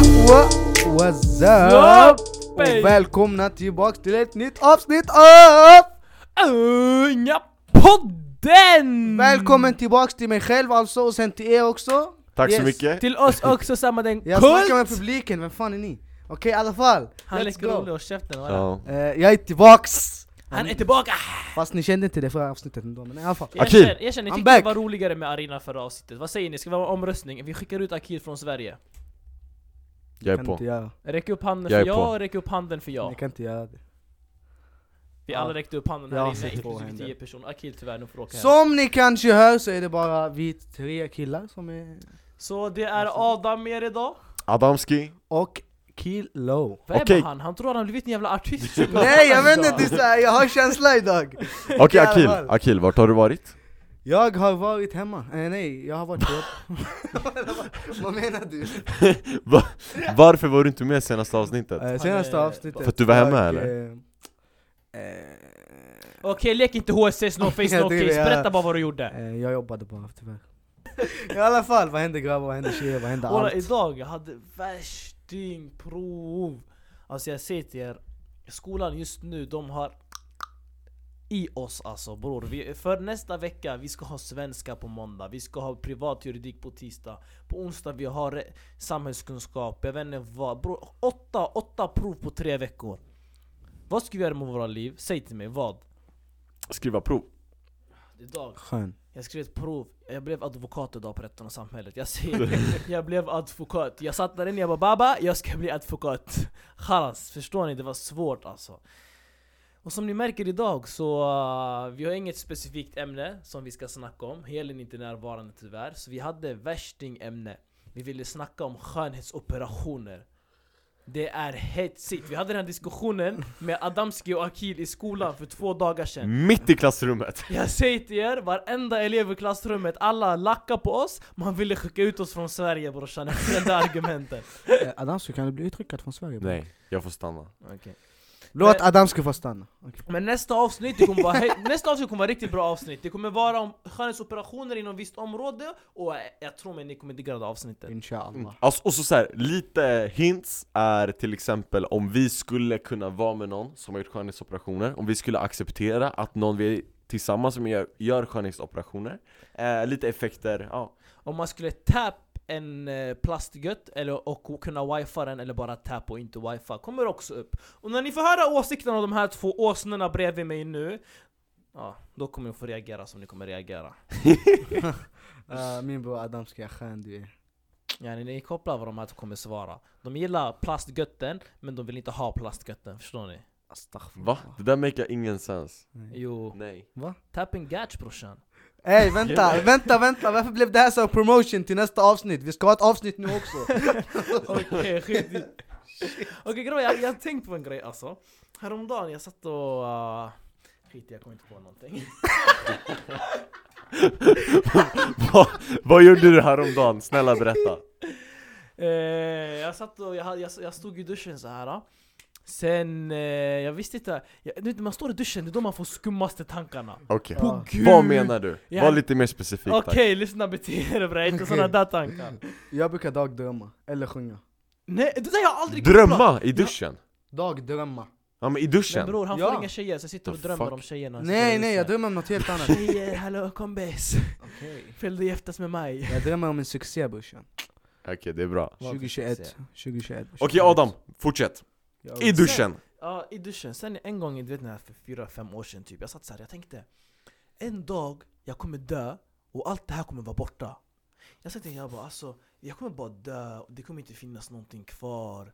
What's up? Och välkomna tillbaks till ett nytt avsnitt av... Unga podden! Välkommen tillbaks till mig själv alltså, och sen till er också Tack så Yes. mycket. Till oss också samma den Jag snackar med publiken, vem fan är ni? Okej i alla fall, Han let's leker go rolig och käften? Ja. Eh, Jag är tillbaks! Han är tillbaka! Fast ni kände inte det förra avsnittet ändå, men i alla fall Jag Akil. känner, jag känner, I'm jag tyckte back. det var roligare med Arina förra avsnittet, vad säger ni? Ska vi ha en omröstning? Vi skickar ut Akil från Sverige Jag är kan på. inte göra, Räck upp handen Jag för på. ja, räck upp handen för ja ni kan inte göra det Vi Ja. alla räckte upp handen Jag här inne, två inklusive händer. 10 personer Akil tyvärr, nu får du åka hem Som ni kanske hör så är det bara vi tre killar som är... Så det är Adam med er idag Adamski. Och Kilo Vem Okej. är han? Han tror han har blivit en jävla artist Nej jag vet inte, det är så här, jag har känsla idag Okej I alla Akil, fall. Akil, vart har du varit? Jag har varit hemma, eh, nej jag har varit på jobb Vad menar du? Va? Varför var du inte med senaste avsnittet? Eh, senaste avsnittet För att du var hemma, jag, eller? eh, eh, Okej, lek inte HSS, no face, no case, berätta bara vad du gjorde eh, jag jobbade bara tyvärr I alla fall, vad hände grabbar, vad hände tjejer, vad hände allt? idag, jag hade värstingprov Alltså jag säger till er, skolan just nu, de har i oss alltså bror. Vi, för nästa vecka, vi ska ha svenska på måndag, vi ska ha privat juridik på tisdag. På onsdag vi har samhällskunskap, jag vet inte vad. Bror, åtta, åtta prov på tre veckor. Vad ska vi göra med våra liv? Säg till mig, vad? Skriva prov. Idag, Skön. Jag skrev ett prov, jag blev advokat idag på Rätten och samhället. Jag säger jag blev advokat. Jag satt där inne, jag bara 'Baba, jag ska bli advokat' Chalas, förstår ni? Det var svårt alltså Och som ni märker idag så, uh, vi har inget specifikt ämne som vi ska snacka om. Helen är inte närvarande tyvärr. Så vi hade värstingämne. Vi ville snacka om skönhetsoperationer. Det är hetsigt, vi hade den här diskussionen med Adamski och Akil i skolan för två dagar sedan. Mitt i klassrummet. jag säger till er, varenda elev i klassrummet, alla lackar på oss. Man ville skicka ut oss från Sverige brorsan. Efter det där argumentet. Eh, Adamski, kan du bli uttryckad från Sverige? Nej, jag får stanna. Låt Men- Adamski få stanna. Okej. Men nästa avsnitt, det kommer vara, nästa avsnitt kommer vara riktigt bra avsnitt. Det kommer vara om skönhetsoperationer inom visst område Och jag tror mig ni kommer digga det avsnittet. Mm. Inshallah Alltså, och så, så här, lite hints är till exempel om vi skulle kunna vara med någon som har gjort skönhetsoperationer Om vi skulle acceptera att någon vi är tillsammans med gör, gör skönhetsoperationer eh, Lite effekter, ja. Om man skulle tap en eh, plastgött eller, och kunna wifi den eller bara tap och inte wifi kommer också upp Och när ni får höra åsikten av de här två åsnorna bredvid mig nu Ja, då kommer ni få reagera som ni kommer reagera Eh, Min bror Adamski, jag skön du är Ja, ni kopplar vad de här kommer svara. De gillar plastgötten, men de vill inte ha plastgötten, förstår ni? Va? Det där makar ingen sens Nej. Jo, Nej Va? tapping gatch brorsan. Ey vänta, vänta, vänta, varför blev det här som promotion till nästa avsnitt? Vi ska ha ett avsnitt nu också Okej, skit i- Okej grabbar, jag, jag har tänkt på en grej alltså. Häromdagen, jag satt och... Uh, skit jag kommer inte på någonting. vad, vad gjorde du häromdagen? Snälla berätta Eh, jag satt och, jag, jag, jag stod i duschen så här. Sen, eh, jag visste inte, jag, du vet, när man står i duschen, det är då man får skummaste tankarna. Okej, Ja. Gud. vad menar du? Ja. Var lite mer specifik Okej, tack lyssna bete er bre, inte Okej. såna där tankar. Jag brukar dagdrömma, eller sjunga Nej, det där har jag aldrig kopplat. Drömma i duschen? Dagdrömma Ja men i Men duschen? bror, han Ja. får inga tjejer så jag sitter och The drömmer fuck? om tjejerna Nej nej, jag drömmer om något helt annat Tjejer, hallå kompis! Okej. Vill du giftas med mig? Jag drömmer om en succé brorsan Okej, det är bra Vad 2021, succé? 2021 Okej Adam, fortsätt! Jag- I duschen! Ja, i duschen. Sen en gång, du vet när för fyra, fem år sedan typ, jag satt så här, jag tänkte En dag, jag kommer dö och allt det här kommer vara borta Jag tänkte, jag bara alltså, jag kommer bara dö och det kommer inte finnas någonting kvar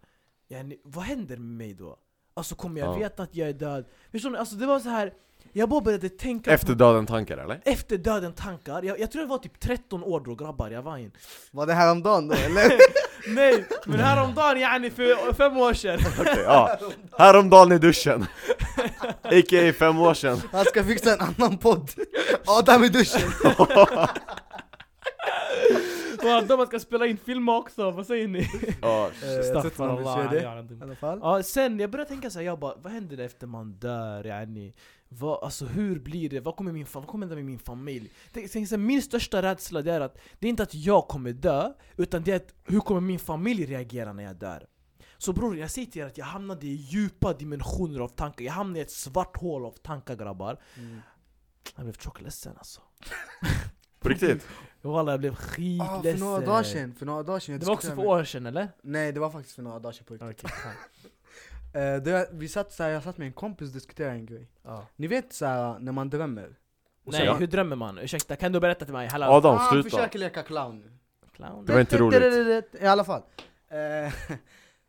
yani, Vad händer med mig då? Alltså kommer jag Ja. veta att jag är död? Förstår ni? Alltså det var så här. Jag bara började tänka Efter på döden tankar eller? efter döden tankar, jag, jag tror det var typ 13 år då grabbar, jag var in. Var det häromdagen då eller? Nej, men häromdagen yani för fem år sedan. Okej, ja. Häromdagen i duschen. A.k.a. fem år sedan. Han ska fixa en annan podd. Adam i duschen. Och de ska spela in film också, vad säger ni? Ja, Jag man Ja, sen jag började tänka så här, jag bara, vad händer efter man dör yani? Vad, alltså hur blir det? Vad kommer, min, vad kommer hända med min familj? Så min största rädsla är att det är inte att jag kommer dö, utan det är att hur kommer min familj reagera när jag dör? Så bror, jag säger till er att jag hamnade i djupa dimensioner av tankar, jag hamnade i ett svart hål av tankar grabbar Mm. Jag blev tjockt ledsen alltså På riktigt? Walla jag blev Ah, skitledsen för några dagar sedan, för några dagar sedan Det var också för år sedan eller? Nej det var faktiskt för några dagar sedan på riktigt Okej, Eh, det, vi satt så här, jag satt med en kompis och diskuterade en grej ja. Ni vet så här när man drömmer? Nej, hur drömmer man? Ursäkta, kan du berätta till mig? Hallå? Adam, Han sluta! försöker leka clown nu Clown? Det var inte roligt. I alla fall.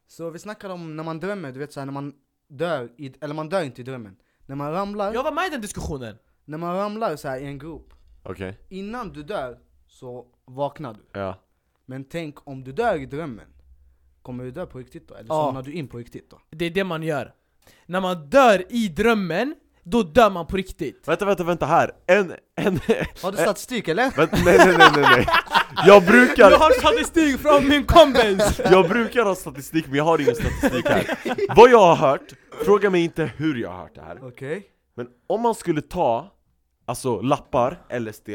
Så vi snackade om när man drömmer, du vet såhär när man dör, i, eller man dör inte i drömmen. När man ramlar, Jag var med i den diskussionen! när man ramlar så här i en grop, Okej, innan du dör så vaknar du. ja Men tänk om du dör i drömmen, kommer du dö på riktigt då? Eller Ja. somnar du in på riktigt då? Det är det man gör När man dör i drömmen, då dör man på riktigt Vänta, vänta, vänta här! En, en, Har du statistik eller? vänta, nej nej nej nej nej Jag brukar, Jag har statistik från min kompis! jag brukar ha statistik men jag har ingen statistik här Vad jag har hört, fråga mig inte hur jag har hört det här Okej, Men om man skulle ta, alltså lappar, LSD,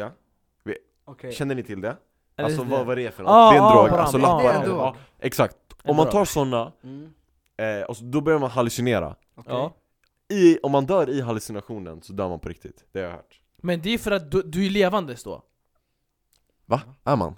okej. känner ni till det? Alltså det- vad, vad det är för något? Ah, det är en ah, drog, alltså bra. lappar, Det drog. ja, exakt Om man tar sådana, Mm, eh, och så, då börjar man hallucinera okej. Ja. I, Om man dör i hallucinationen så dör man på riktigt, det har jag hört Men det är för att du, du är levandes då Va? Är man?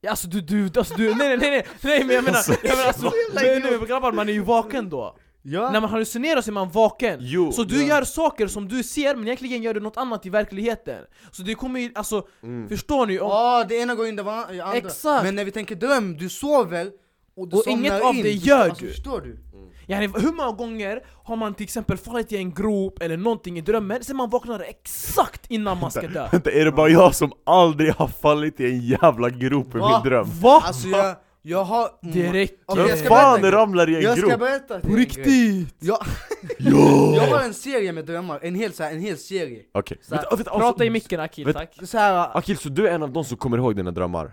Ja, Alltså du, du, alltså du, nej nej nej nej, nej men jag menar, Alltså, jag menar alltså, nej, nej, grabbar man är ju vaken då Ja, När man hallucinerar så är man vaken Jo! Så du Ja. gör saker som du ser men egentligen gör du något annat i verkligheten Så det kommer ju, alltså, Mm. förstår ni? Om, Ja, det ena går in det andra. Exakt. Men när vi tänker dröm, du sover och Och inget av in. det gör alltså, du. Förstår du? yani, hur många gånger har man till exempel fallit i en grop eller någonting i drömmen Sen man vaknar exakt innan man ska dö Vänta, är det bara jag som aldrig har fallit i en jävla grop i Va? min dröm? Va? Alltså jag, jag har... Det räcker! Jag Vem ska fan berätta ramlar i en Jag ska grop? berätta till På riktigt! Jag, Jo! jag har en serie med drömmar, en hel, så här, en hel serie Okej, Så här, vänta, vänta, Prata alltså, i micken Akil, vet- tack så här, Akil, så du är en av de som kommer ihåg dina drömmar?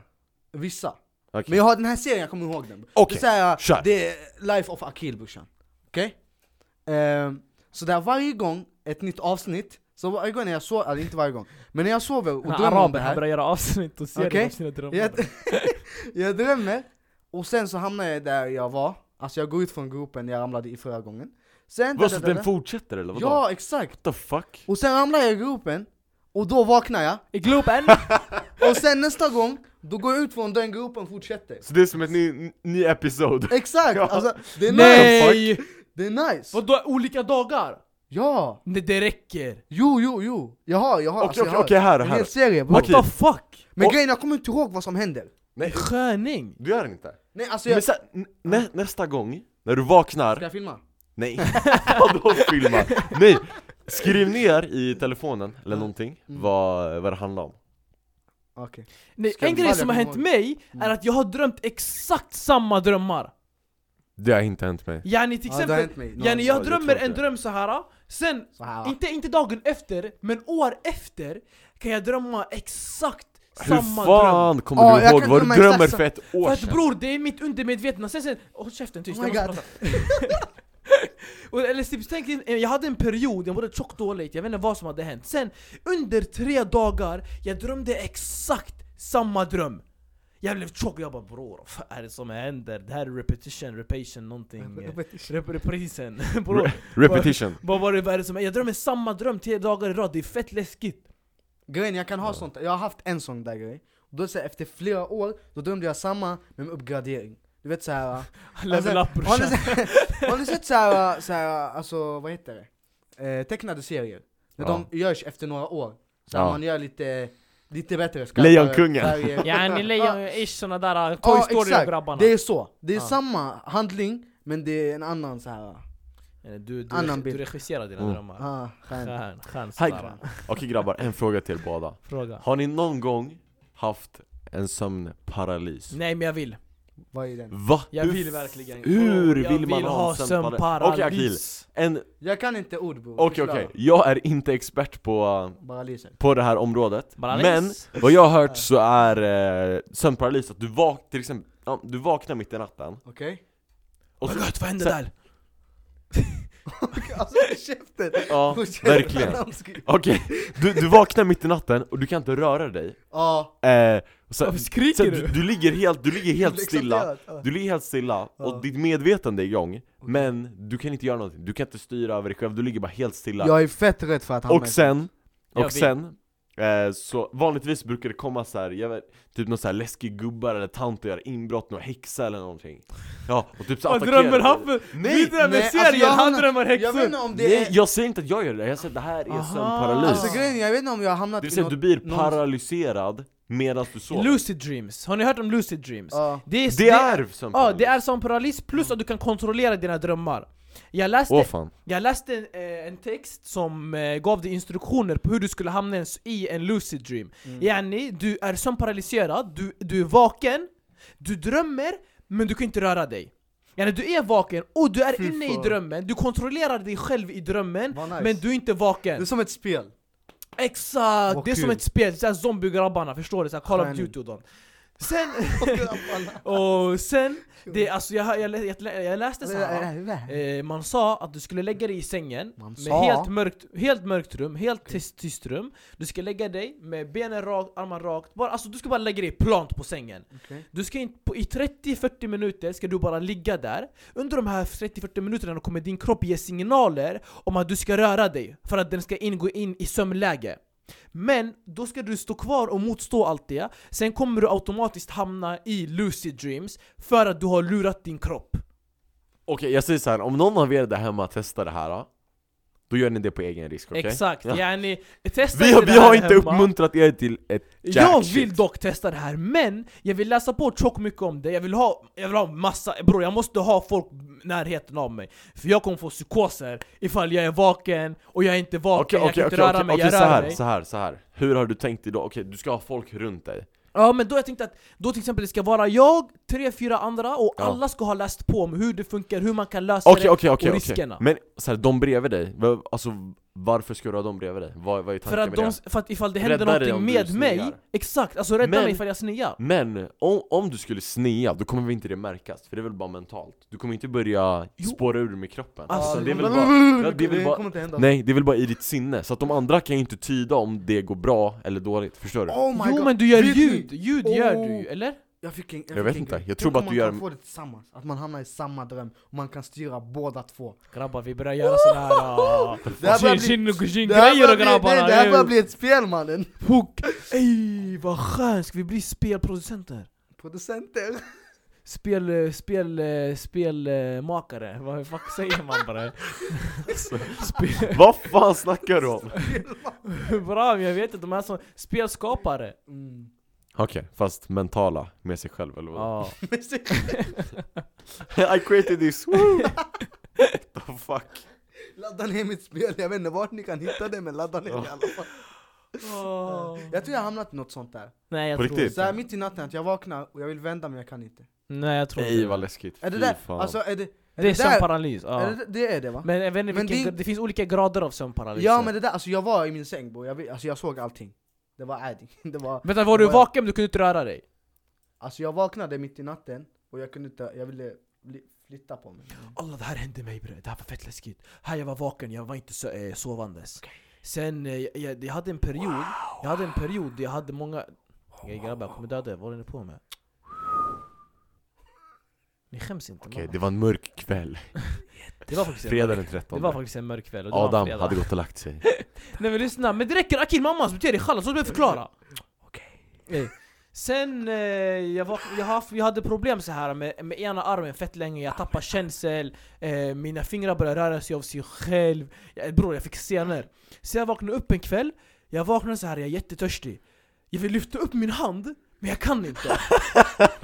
vissa Okej. Men jag har den här serien, jag kommer ihåg den Okej, Det är här, det är Life of Akil brorsan Okej? Ehm, så där varje gång, ett nytt avsnitt Så varje gång när jag sover, eller inte varje gång Men när jag sover och drömmer om det han här börjar göra avsnitt och serier om sina drömmar jag, jag drömmer, och sen så hamnar jag där jag var Alltså jag går ut från gropen jag ramlade i förra gången Sen, Vad, så den fortsätter eller vadå? Ja exakt! What the fuck? Och sen ramlar jag i gropen, och då vaknar jag I Globen! Och sen nästa gång, då går jag ut från den gropen och fortsätter Så det är som ett ny, ny episod? Exakt! Ja. Alltså, det är nice! Nej! Det är nice! Vadå olika dagar? Ja! Nej det räcker! Jo, jo, jo! Jag har, jag har, Okej alltså, okej jag har okej, här, en här hel serie bro. What the fuck? Men Och- grejen, jag kommer inte ihåg vad som händer Nej, Sköning! du gör inte? Nej alltså jag... Men så, här, n- nä, nästa gång, när du vaknar Ska jag filma? Nej, vadå filma? Nej! Skriv ner i telefonen eller någonting Mm. vad, vad det handlar om Okej Nej, en grej som har hänt ihåg. mig Mm. är att jag har drömt exakt samma drömmar Det har inte hänt mig Yani till Ja, det har exempel, hänt mig någon yani jag jag drömmer tror en det. dröm så här. sen, Så här. inte, inte dagen efter, men år efter kan jag drömma exakt Hur samma dröm fan kommer Ja, du jag ihåg kan vad du drömma drömmer för ett år För att sedan? bror, det är mitt undermedvetna, sen sen, åh käften tyst, Oh my jag måste God. prata eller typ, tänk, dig, jag hade en period, jag mådde tjockt dåligt, jag vet inte vad som hade hänt. Sen, under tre dagar, jag drömde exakt samma dröm. Jag blev tjock, jag bara bror, vad är det som händer? Det här är repetition, repetition, någonting eh, rep Reprisen, bror Repetition. Vad var det, vad är det som Jag drömmer samma dröm tre dagar i rad, det är fett läskigt. Grejen, jag kan ha sånt, jag har haft en sån där grej. Och då så efter flera år, då drömde jag samma men med uppgradering Du vet såhär Level up har, ni, brorsan har ni sett såhär, såhär, alltså vad heter det? Eh, tecknade serier När Ja. de görs efter några år Såhär, Ja. man gör lite, lite bättre skarpare Lejonkungen. färger. Yani lejon-ish såna där uh, Toy Ja, Story exakt. grabbarna Det är så, det är Ja. samma handling men det är en annan så här. Eh, Du, du, Annan du bild. regisserar dina Mm. drömmar Ah, skön. Skön. Okej grabbar, en fråga till båda Fråga Har ni någon gång haft en sömnparalys? Nej men jag vill, Vad är den? Va? jag Hur vill verkligen hur jag vill man ha sömnparalys? Okej, Akil. En, Jag kan inte ord okej Förklara. okej, jag är inte expert på, på det här området Paralys. Men vad jag har hört så är eh, sömnparalys att du vak, till exempel, ja, du vaknar mitt i natten Okej? och så, my God, vad hände där? Alltså käften! Ja, Fortsätt. verkligen. Okej, du, du vaknar mitt i natten och du kan inte röra dig Ja, eh, och sen, Varför skriker sen, du? du, du ligger helt, du ligger helt stilla. Du ligger helt stilla, Ja. och ditt medvetande är igång Men du kan inte göra någonting, du kan inte styra över dig själv, du ligger bara helt stilla Jag är fett rädd för att hamna Och sen, och sen eh, så vanligtvis brukar det komma så här, jag vet, typ någon så här läskig gubbar eller tant och göra inbrott, någon häxa eller någonting Ja, och typ så Vad attackerar drömmer han för? Nej, Vi drömmer nej, alltså, serien, jag han drömmer Jag vet häxor! inte om det Nej, är... jag säger inte att jag gör det, jag säger att det här är sömnparalys Alltså grejen, jag vet inte om jag har hamnat Det vill i säga något... du blir någon- paralyserad medan du sover Lucid dreams, har ni hört om lucid dreams? Ja. Det är, Det är Ja, sömnparalys! det är som paralys plus att du kan kontrollera dina drömmar Jag läste, fan jag läste en, eh, en text som eh, gav dig instruktioner på hur du skulle hamna i en lucid dream Mm. Yani, du är sömnparalyserad, du, du är vaken, du drömmer, men du kan inte röra dig Yani du är vaken och du är Fy inne i drömmen, du kontrollerar dig själv i drömmen, nice. men du är inte vaken Det är som ett spel. Exakt! Vad det är som kul. ett spel, såhär zombie-grabbarna, förstår du? Såhär Call of. Duty och Sen, och sen, det, alltså jag, jag, jag, jag, läste så här. Eh, man sa att du skulle lägga dig i sängen med helt mörkt, helt mörkt rum, helt tyst, tyst rum. Du ska lägga dig med benen rakt, armarna rakt, bara, alltså du ska bara lägga dig plant på sängen. Okej. du ska in, på, I 30-40 minuter ska du bara ligga där. Under de här 30-40 minuterna kommer din kropp ge signaler om att du ska röra dig För att den ska in, gå in i sömnläge men då ska du stå kvar och motstå allt det. Sen kommer du automatiskt hamna i lucid dreams För att du har lurat din kropp. Okej jag säger så här. om någon av er där hemma testar det här då, gör ni det på egen risk, okej? Exakt, Ja. yani, testa Vi, inte vi har inte hemma. uppmuntrat er till ett jack Jag shit. vill dock testa det här, men jag vill läsa på tjockt mycket om det, jag vill ha, jag vill ha massa, bror jag måste ha folk närheten av mig För jag kommer få psykoser ifall jag är vaken och jag är inte vaken, Okej jag okej kan inte röra mig, jag så rör här, mig så här, så här. Hur har du tänkt idag? Okej du ska ha folk runt dig Ja men då jag tänkte att, då till exempel det ska vara jag, tre, fyra andra och Ja. alla ska ha läst på om hur det funkar, hur man kan lösa Okej det okej okej och riskerna Men så här, de bredvid dig, alltså varför ska du ha dem bredvid dig? Vad, vad är för tanken att, med de, det? för att ifall det händer Rädda någonting med mig, exakt, alltså rädda Men- mig ifall jag snear Men om, om du skulle snea, då kommer vi inte det märkas, för det är väl bara mentalt? Du kommer inte börja Jo. spåra ur med kroppen Alltså, det är väl bara, det är väl bara. Nej, det är väl bara i ditt sinne, så att de andra kan ju inte tyda om det går bra eller dåligt, förstår du? Oh my Jo God. men du gör ljud, ljud gör Oh. du ju, eller? Jag fick en, Jag fick vet en inte, grej. jag tror bara att man du kan gör- få det tillsammans, att man hamnar i samma dröm och man kan styra båda två Grabbar vi börjar göra såna här... Uh, Det här börjar bli- här grabbarna! Det här börjar ett spel mannen! Hook! Ey vad skönt, ska vi bli spelproducenter? Producenter! Spel, eh, spel, eh, spelmakare, vad fuck säger man bara? Spel, Vad fan snackar du om? bra, men jag vet inte, de är som spelskapare Mm. Okej, fast mentala med sig själv eller vad? Ja, I created this, woo! The fuck? Ladda ner mitt spel, jag vet inte vart ni kan hitta det men ladda ner det i alla fall Jag tror jag har hamnat i något sånt där Nej jag På tror riktigt? Så här inte mitt i natten, att jag vaknar och jag vill vända men jag kan inte Nej jag tror Nej inte vad läskigt, Är det Fy där? fan. Alltså är det... Är Det är där? sömnparalys, ja Är det, det är det va? Men jag vet inte Men vilken, det- det... finns olika grader av sömnparalys Ja men det där, alltså jag var i min säng bror, jag, vet- alltså jag såg allting Det var adi, det var... Vänta, var du jag- vaken men du kunde inte röra dig? Alltså jag vaknade mitt i natten och jag kunde inte, jag ville flytta på mig. Allah det här hände mig bre, det här var fett läskigt. Här jag var vaken, jag var inte så, eh, sovandes. Sen, eh, jag, jag, hade en period, jag hade en period jag hade många Ey grabbar, jag kommer döda er, vad håller ni på med? Ni skäms inte Okej, det var en mörk kväll, det var faktiskt en fredag den Det 13 var faktiskt en mörk kväll och det var en Adam fredag. hade gått och lagt sig. Nej men lyssna, men det räcker. Akil mamma, bete dig chalas, låt mig förklara. Okej. Sen, eh, jag, var, jag, har, jag hade problem så här med, med ena armen fett länge, jag tappade känsel, eh, mina fingrar började röra sig av sig själv. Jag, Bror jag fick senor. Så jag vaknade upp en kväll, jag vaknade så här, jag är jättetörstig. Jag vill lyfta upp min hand, men jag kan inte.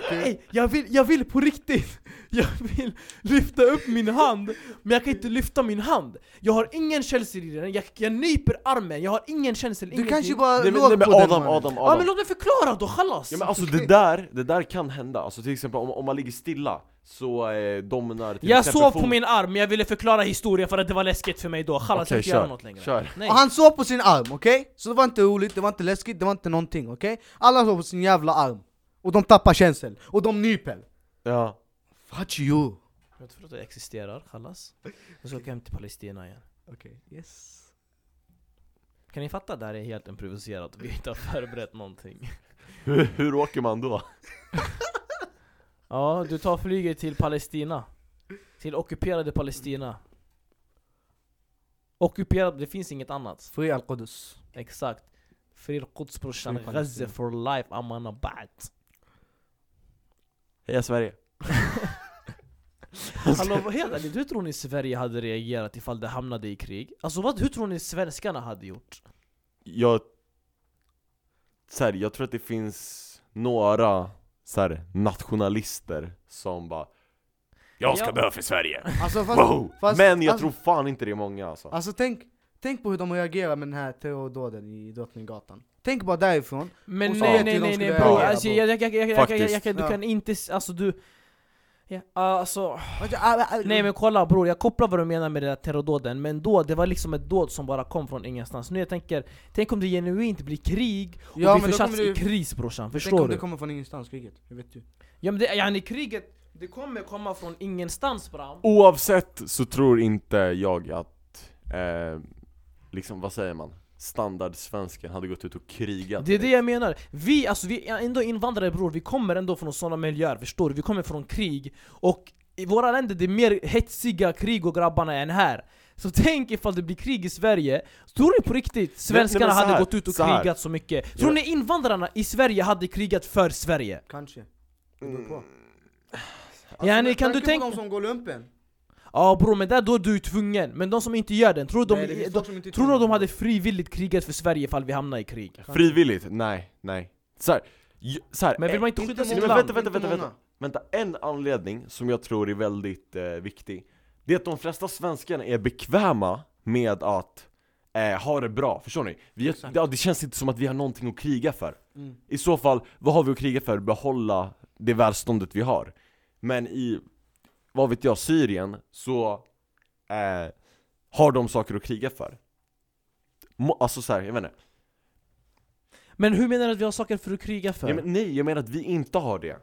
Ey, jag, vill, jag vill på riktigt. Jag vill lyfta upp min hand, men jag kan inte lyfta min hand. Jag har ingen känsel i den, jag, jag nyper armen, jag har ingen känsel, Du ingenting. kanske bara Nej men, låg nej, men på den Adam. Adam, Ja men Adam låt mig förklara då, chalas! Ja men alltså det där, det där kan hända, alltså till exempel om, om man ligger stilla så eh, domnar till jag exempel sov på fot- min arm, jag ville förklara historien för att det var läskigt för mig då, chalas Okej, jag inte göra något längre kör. Nej. Och han sov på sin arm, okej? Så det var inte roligt, det var inte läskigt, det var inte någonting, okej? Alla sov på sin jävla arm Och de tappar känsel, och de nyper Ja, Fuck you! Jag tror att det existerar, kallas. Jag ska åka hem till Palestina igen. Okej, yes. Kan ni fatta att det här är helt improviserat? Vi inte har förberett någonting. Hur, hur åker man då? Ja, du tar flyget till Palestina. Till ockuperade Palestina. Ockuperat, det finns inget annat. Fri al-Qudus. Exakt. Fri Quds brorsan, Gaza for life, amana ba'd. Heja Sverige! Hallå vad helt ärligt, hur tror ni Sverige hade reagerat ifall det hamnade i krig? Alltså vad, hur tror ni svenskarna hade gjort? Jag... Så här, jag tror att det finns några så här, nationalister som bara Jag ska Ja. dö för Sverige! Alltså fast, Wow! fast- Men jag alltså- tror fan inte det är många alltså alltså tänk, tänk på hur de reagerar med den här terrordåden i Drottninggatan. Tänk bara därifrån. Men nej nej nej nej bro, alltså, jag, jag, jag, jag, jag, jag, Faktiskt. jag, kan- du kan inte, alltså du... Ja, alltså, Alltså, nej men kolla bror, jag kopplar vad du menar med den där terrordåden, men då, det var liksom ett dåd som bara kom från ingenstans. Nu jag tänker, tänk om det genuint blir krig och Ja, vi försatts kommer i du- kris brorsan, Tänk förstår om du? det kommer från ingenstans, kriget. Jag vet ju. Ja men det, yani kriget, det kommer komma från ingenstans bram. Oavsett så tror inte jag att, eh, liksom vad säger man? Standardsvensken hade gått ut och krigat Det är det jag menar. Vi, alltså, vi är ändå invandrare bror, vi kommer ändå från sådana miljöer, förstår du? Vi kommer från krig, och i våra länder det är mer hetsiga krig och grabbarna än här. Så tänk ifall det blir krig i Sverige, tror ni på riktigt svenskarna nej, så hade gått ut och så krigat så mycket? Tror Ja. ni invandrarna i Sverige hade krigat för Sverige? Kanske. Det beror på. Mm. Yani, med kan du tanke tänka- på de som går lumpen? Ja bror, men där då är du tvungen, men de som inte gör den, tror det de, de, inte tror du de hade frivilligt krigat för Sverige ifall vi hamnar i krig? Frivilligt? Nej, nej Så här, så här, Men vill man inte Inte skydda sitt land? vänta, vänta, vänta, många. Vänta, en anledning som jag tror är väldigt eh, viktig Det är att de flesta svenskarna är bekväma med att eh, ha det bra, förstår ni? Vi, ja, det känns inte som att vi har någonting att kriga för Mm. I så fall, vad har vi att kriga för? Behålla det välståndet vi har Men i, vad vet jag, Syrien så eh, har de saker att kriga för Må, Alltså såhär, jag vet inte Men hur menar du att vi har saker för att kriga för? jag men, Nej, jag menar att vi inte har det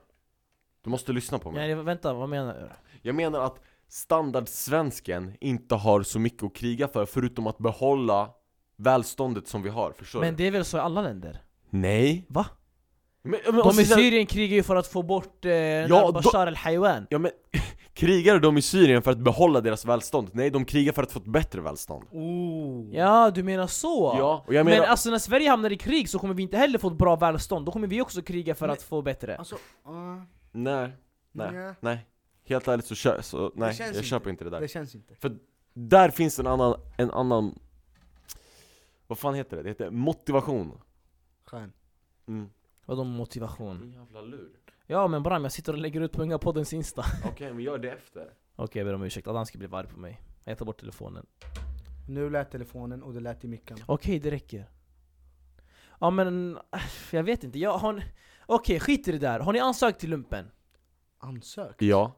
Du måste lyssna på mig Nej, vänta, vad menar du? Jag menar att standardsvensken inte har så mycket att kriga för förutom att behålla välståndet som vi har, förstår Men du? det är väl så i alla länder? Nej Va? men, men, De alltså, i Syrien krigar ju för att få bort eh, ja, Bashar al-Haywan Ja men, krigar de i Syrien för att behålla deras välstånd? Nej, de krigar för att få ett bättre välstånd Oh. Ja, du menar så? Ja, och jag menar, Men alltså när Sverige hamnar i krig så kommer vi inte heller få ett bra välstånd, då kommer vi också kriga för Men- att få bättre Alltså, uh, nej, nej, nja, nej Helt ärligt så, kö- så nej, jag inte. köper inte det där det känns inte. Där finns en annan, en annan Vad fan heter det? Det heter motivation Skön. mm. Vadå motivation? Jävla lur Ja men Bram, jag sitter och lägger ut på Unga poddens insta Okej, men gör det efter Okej jag ber om ursäkt, Adam ska bli arg på mig Jag tar bort telefonen Nu lät telefonen och det lät i micken. Okej, det räcker Ja men, äh, jag vet inte, jag har... Okej, skit i det där. Har ni ansökt till lumpen? Ansökt? Ja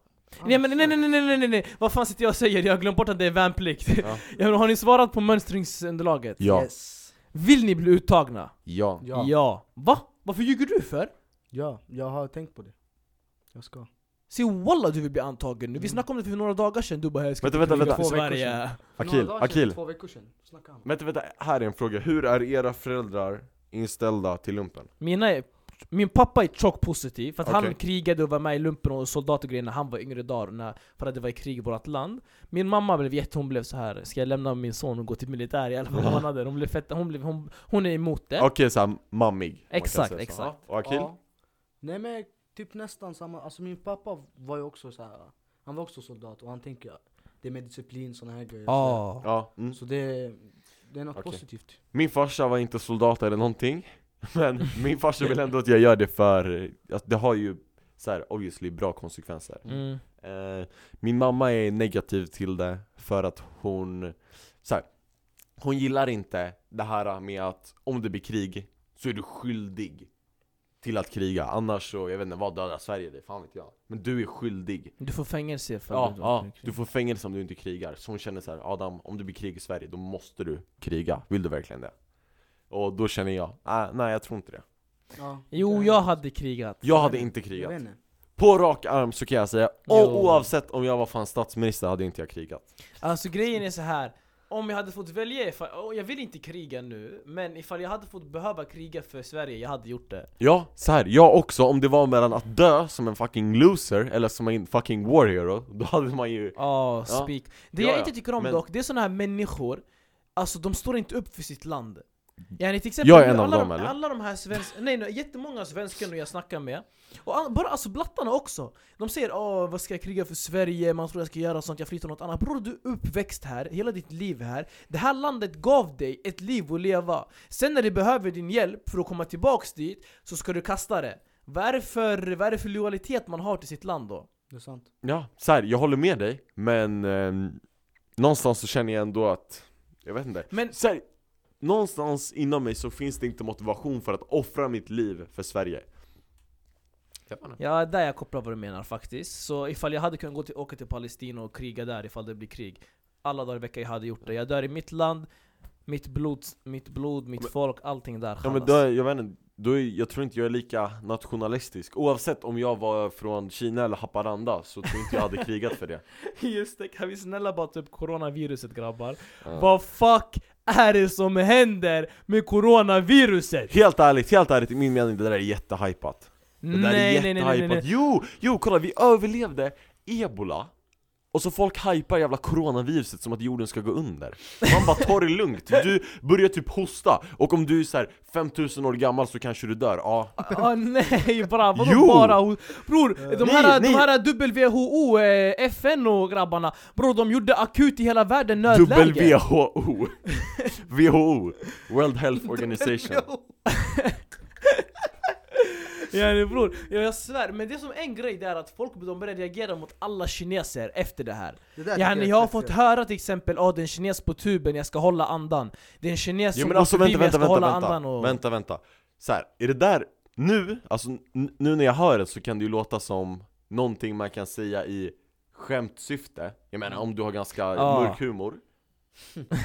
Nej men nej nej nej nej nej nej Vad fan sitter jag och säger? Jag har glömt bort att det är värnplikt. Ja. Ja. har ni svarat på mönstringsunderlaget? Ja Yes. Vill ni bli uttagna? Ja Ja. ja. Va? Varför ljuger du för? Jag har tänkt på det. Jag ska. Se walla du vill bli antagen nu, vi Mm. snackade om det för några dagar sedan, du bara jag ska Vänta, vänta, vänta. Två veckor Sverige För några Akil, dagar sedan, Akil Två veckor sedan. Snackade han. Vänta, vänta, här är en fråga. Hur är era föräldrar inställda till lumpen? Mina är, Min pappa är tjock positiv, för att han Okej. krigade och var med i lumpen och soldat och grejer när han var yngre dagar, när, för att det var i krig i vårt land Min mamma blev jätte, hon blev så här. ska jag lämna min son och gå till militär i 11 månader? Hon blev fett, hon, blev, hon, hon är emot det Okej, såhär mammig. om man kan Exakt, säga så. exakt. Ja, Och Akil? Ja. Nej men typ nästan samma, alltså min pappa var ju också så här. han var också soldat och han tänker det är med disciplin, såna här grejer. Ja. Ja. Mm. Så det, det är något Okej. positivt. Min farsa var inte soldat eller någonting. Men min farsa vill ändå att jag gör det för, att det har ju så här, obviously bra konsekvenser. Mm. Eh, min mamma är negativ till det för att hon, så här, hon gillar inte det här med att om det blir krig så är du skyldig till att kriga. Annars så, jag vet inte vad dödar Sverige det, fan vet jag. Men du är skyldig. Du får fängelse för Ja, du- ja, du får fängelse om du inte krigar. Så hon känner så här, Adam, om det blir krig i Sverige, då måste du kriga. Vill du verkligen det? Och då känner jag, ah, nej jag tror inte det. Ja, Jo, det- jag hade krigat Jag hade inte Jag krigat. vet inte. På rak arm så kan jag säga, och oavsett om jag var fan statsminister hade inte jag krigat Alltså grejen är så här. Om jag hade fått välja, ifall, jag vill inte kriga nu, men ifall jag hade fått behöva kriga för Sverige, jag hade gjort det. Ja, så här, jag också, om det var mellan att dö som en fucking loser eller som en fucking war hero, då hade man ju Ja, speak. Det Ja, jag ja. inte tycker om Men- dock, det är såna här människor, alltså de står inte upp för sitt land. Yani, till exempel, Jag är en av alla, dem, de, eller? alla de här svenska, nej, nej jättemånga svenskar nu jag snackar med, och all, bara alltså blattarna också. De säger åh vad ska jag kriga för Sverige, man tror jag ska göra sånt, jag flyttar något annat. Bror du är uppväxt här, hela ditt liv här. Det här landet gav dig ett liv att leva. Sen när du behöver din hjälp för att komma tillbaks dit, så ska du kasta det. Vad är det för, vad är det för lojalitet man har till sitt land då? Det är sant. Ja, så här, jag håller med dig, men ehm, någonstans så känner jag ändå att, jag vet inte Men så här, Någonstans inom mig så finns det inte motivation för att offra mitt liv för Sverige Jag. Ja, där jag kopplar vad du menar faktiskt. Så ifall jag hade kunnat gå till, åka till Palestina och kriga där ifall det blir krig Alla dagar i veckan jag hade gjort det. Jag dör i mitt land, mitt blod, mitt, blod, mitt Men- folk, allting där. Ja men då, jag vet inte, då är, jag tror inte jag är lika nationalistisk Oavsett om jag var från Kina eller Haparanda så tror inte jag hade krigat för det Just det, kan vi snälla bara ta upp coronaviruset grabbar? Vad fuck är det som händer med coronaviruset? Helt ärligt, helt ärligt, i min mening det där är jättehypat Det där är Nej, nej, nej, nej, nej, jättehypat nej. Jo, jo kolla vi överlevde ebola och så folk hypar jävla coronaviruset som att jorden ska gå under. Man bara ta det lugnt, du börjar typ hosta. Och om du är så här 5000 år gammal så kanske du dör, ja. Ah, nej bra, vadå Jo! bara Bror, de Nej, här, nej. de här WHO, eh, FN och grabbarna Bror de gjorde akut i hela världen nödläge. WHO WHO World Health Organization Ja bror, ja, jag svär, men det som en grej det är att folk de börjar reagera mot alla kineser efter det här. Det där ja, tycker Jag har fått höra till exempel att det är en kines på tuben, jag ska hålla andan. Det är en kines Jo som går alltså förbi vänta, mig, jag vänta, ska vänta, hålla vänta, andan och... vänta, vänta. Så här, är det där, nu, alltså nu när jag hör det så kan det ju låta som någonting man kan säga i skämtsyfte. Jag menar om du har ganska Ja. mörk humor.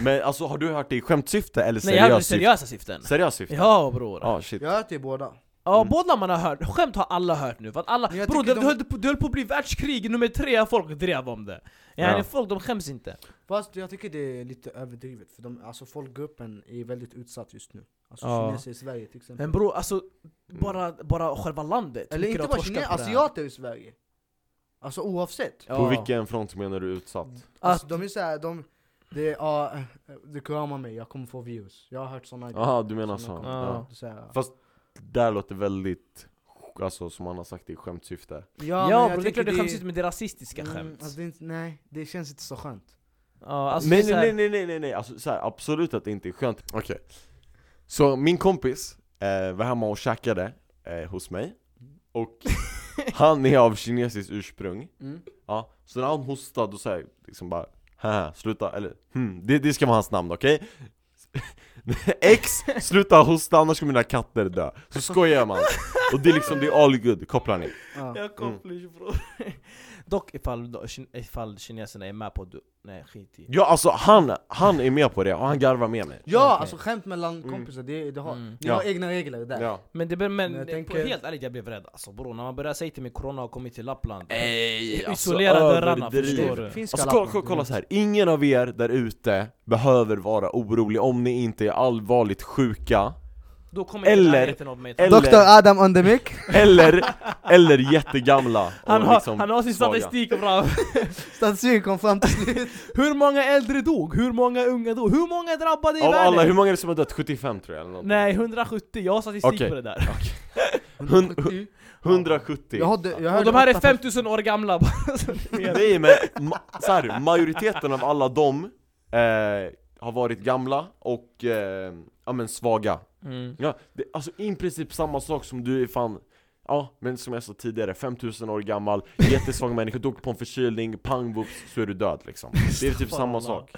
Men alltså har du hört det i skämtsyfte eller Nej jag har seriöst syfte? seriösa syften. Seriöst syfte? Ja bror. Ja shit. Jag har hört det i båda. Ja Mm. båda man har hört, skämt har alla hört nu för att alla, bror det, tycker det, de- höll på, det höll på att bli världskrig nummer tre, folk drev om det ja. Ja. Folk de skäms inte Fast jag tycker det är lite överdrivet, för de, alltså folkgruppen är väldigt utsatt just nu. Alltså Ja. kineser i Sverige till exempel. Men bror alltså, bara, bara själva landet Eller inte bara kineser, asiater i Sverige. Alltså oavsett. Ja. På vilken front menar du utsatt? Alltså, de är såhär, de, det är, ja, eh, du kramar mig, jag kommer få virus. Jag har hört såna Jaha, du menar så? Ja. Det är där låter väldigt, alltså som man har sagt i skämtsyfte. Ja, Ja, men jag bror det är tycker klart det skäms inte men det är rasistiska Mm, skämt. alltså, det är inte, nej, det känns inte så skönt. Ja, alltså nej, är så nej, här- nej, nej, nej, nej, alltså så här, absolut att det inte är skönt. Okej. Så min kompis eh, var hemma och käkade eh, hos mig. Och han är av kinesiskt ursprung. Mm. Ja, så när han hostade då säger jag liksom bara Haha, sluta, eller hmm, det, det ska vara hans namn, okej? X, sluta hosta annars kommer mina katter dö Så skojar man Och det är liksom, det är all good, kopplar ni? Ja. Jag kopplar bror Dock ifall, ifall kineserna är med på du, nej skit i Ja alltså han, han är med på det och han garvar med mig Ja, Okej. alltså skämt mellan Mm. kompisar, det, det har, Mm. ni Ja. har egna regler där. Ja Men det, men, Men jag på, tänker- helt ärligt jag blev rädd alltså bror, när man börjar säga till mig corona har kommit till Lappland Ey, Isolera dörrarna, förstår du? Finska Alltså kolla, kolla, kolla så här. ingen av er där ute behöver vara orolig om ni inte är allvarligt sjuka Då kommer Eller- närheten av mig eller- Dr. Adam on the mic. Eller, eller jättegamla och han, har, liksom han har sin svaga. statistik bra Statistik kom fram till slut. Hur många äldre dog? Hur många unga dog? Hur många drabbade i Av världen? alla, hur många är det som har dött? 75 tror jag eller något. Nej 170, jag har statistik Okej. på det där 170. 170 Jag hade, jag Och hörde de här är åtta 5000 år gamla. Nej men, ma så här, majoriteten av alla dem eh, har varit gamla och eh, ja men svaga mm. Ja, det, alltså i princip samma sak som du är fan Ja, men som jag sa tidigare, 5000 år gammal, jättesvag människa, åker på en förkylning, pang boops, så är du död liksom Det är typ samma sak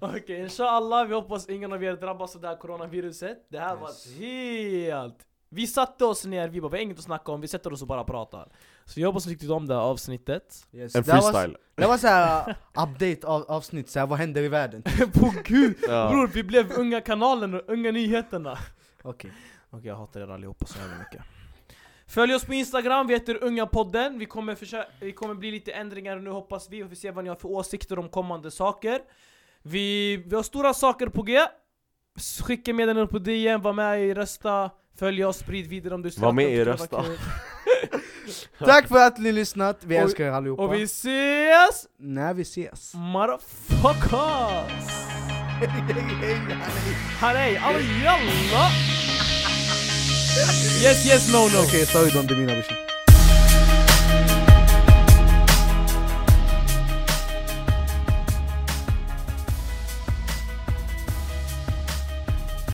Okej, inshallah, vi hoppas ingen av er drabbas av det här coronaviruset Det här var helt... Vi satte oss ner, vi bara vi har inget att snacka om, vi sätter oss och bara pratar Så jag hoppas ni tyckte om det här avsnittet Yes. En Det här var- freestyle Det var såhär uh, update av, avsnitt, såhär vad händer i världen? På gud! ja. Bror, vi blev unga kanalen och unga nyheterna Okej. Okej, jag hatar er allihopa så jävla mycket Följ oss på Instagram, vi heter Unga podden. Vi kommer, försöka, vi kommer bli lite ändringar nu hoppas vi, och vi får se vad ni har för åsikter om kommande saker. Vi, vi har stora saker på G. Skicka meddelanden på DM, var med i Rösta, följ oss, sprid vidare om du Var med i Rösta. Tack för att ni lyssnat, vi Och- älskar er allihopa. Och vi ses! När vi ses. Motherfuckers! Hej, alla jalla! Yes, yes, no, no. Okej, sorry Don Demina brorsan.